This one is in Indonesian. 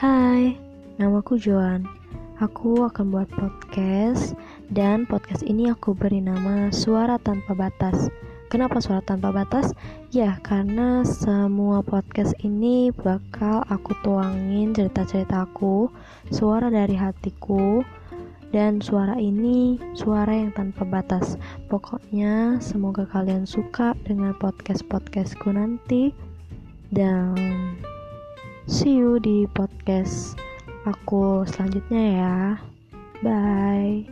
Hai, namaku Joan. Aku akan buat podcast dan podcast ini aku beri nama Suara Tanpa Batas. Kenapa suara tanpa batas? Ya, karena semua podcast ini bakal aku tuangin cerita-ceritaku, suara dari hatiku, dan suara ini suara yang tanpa batas. Pokoknya semoga kalian suka dengan podcast-podcastku nanti. Dan see you di podcast aku selanjutnya ya. Bye.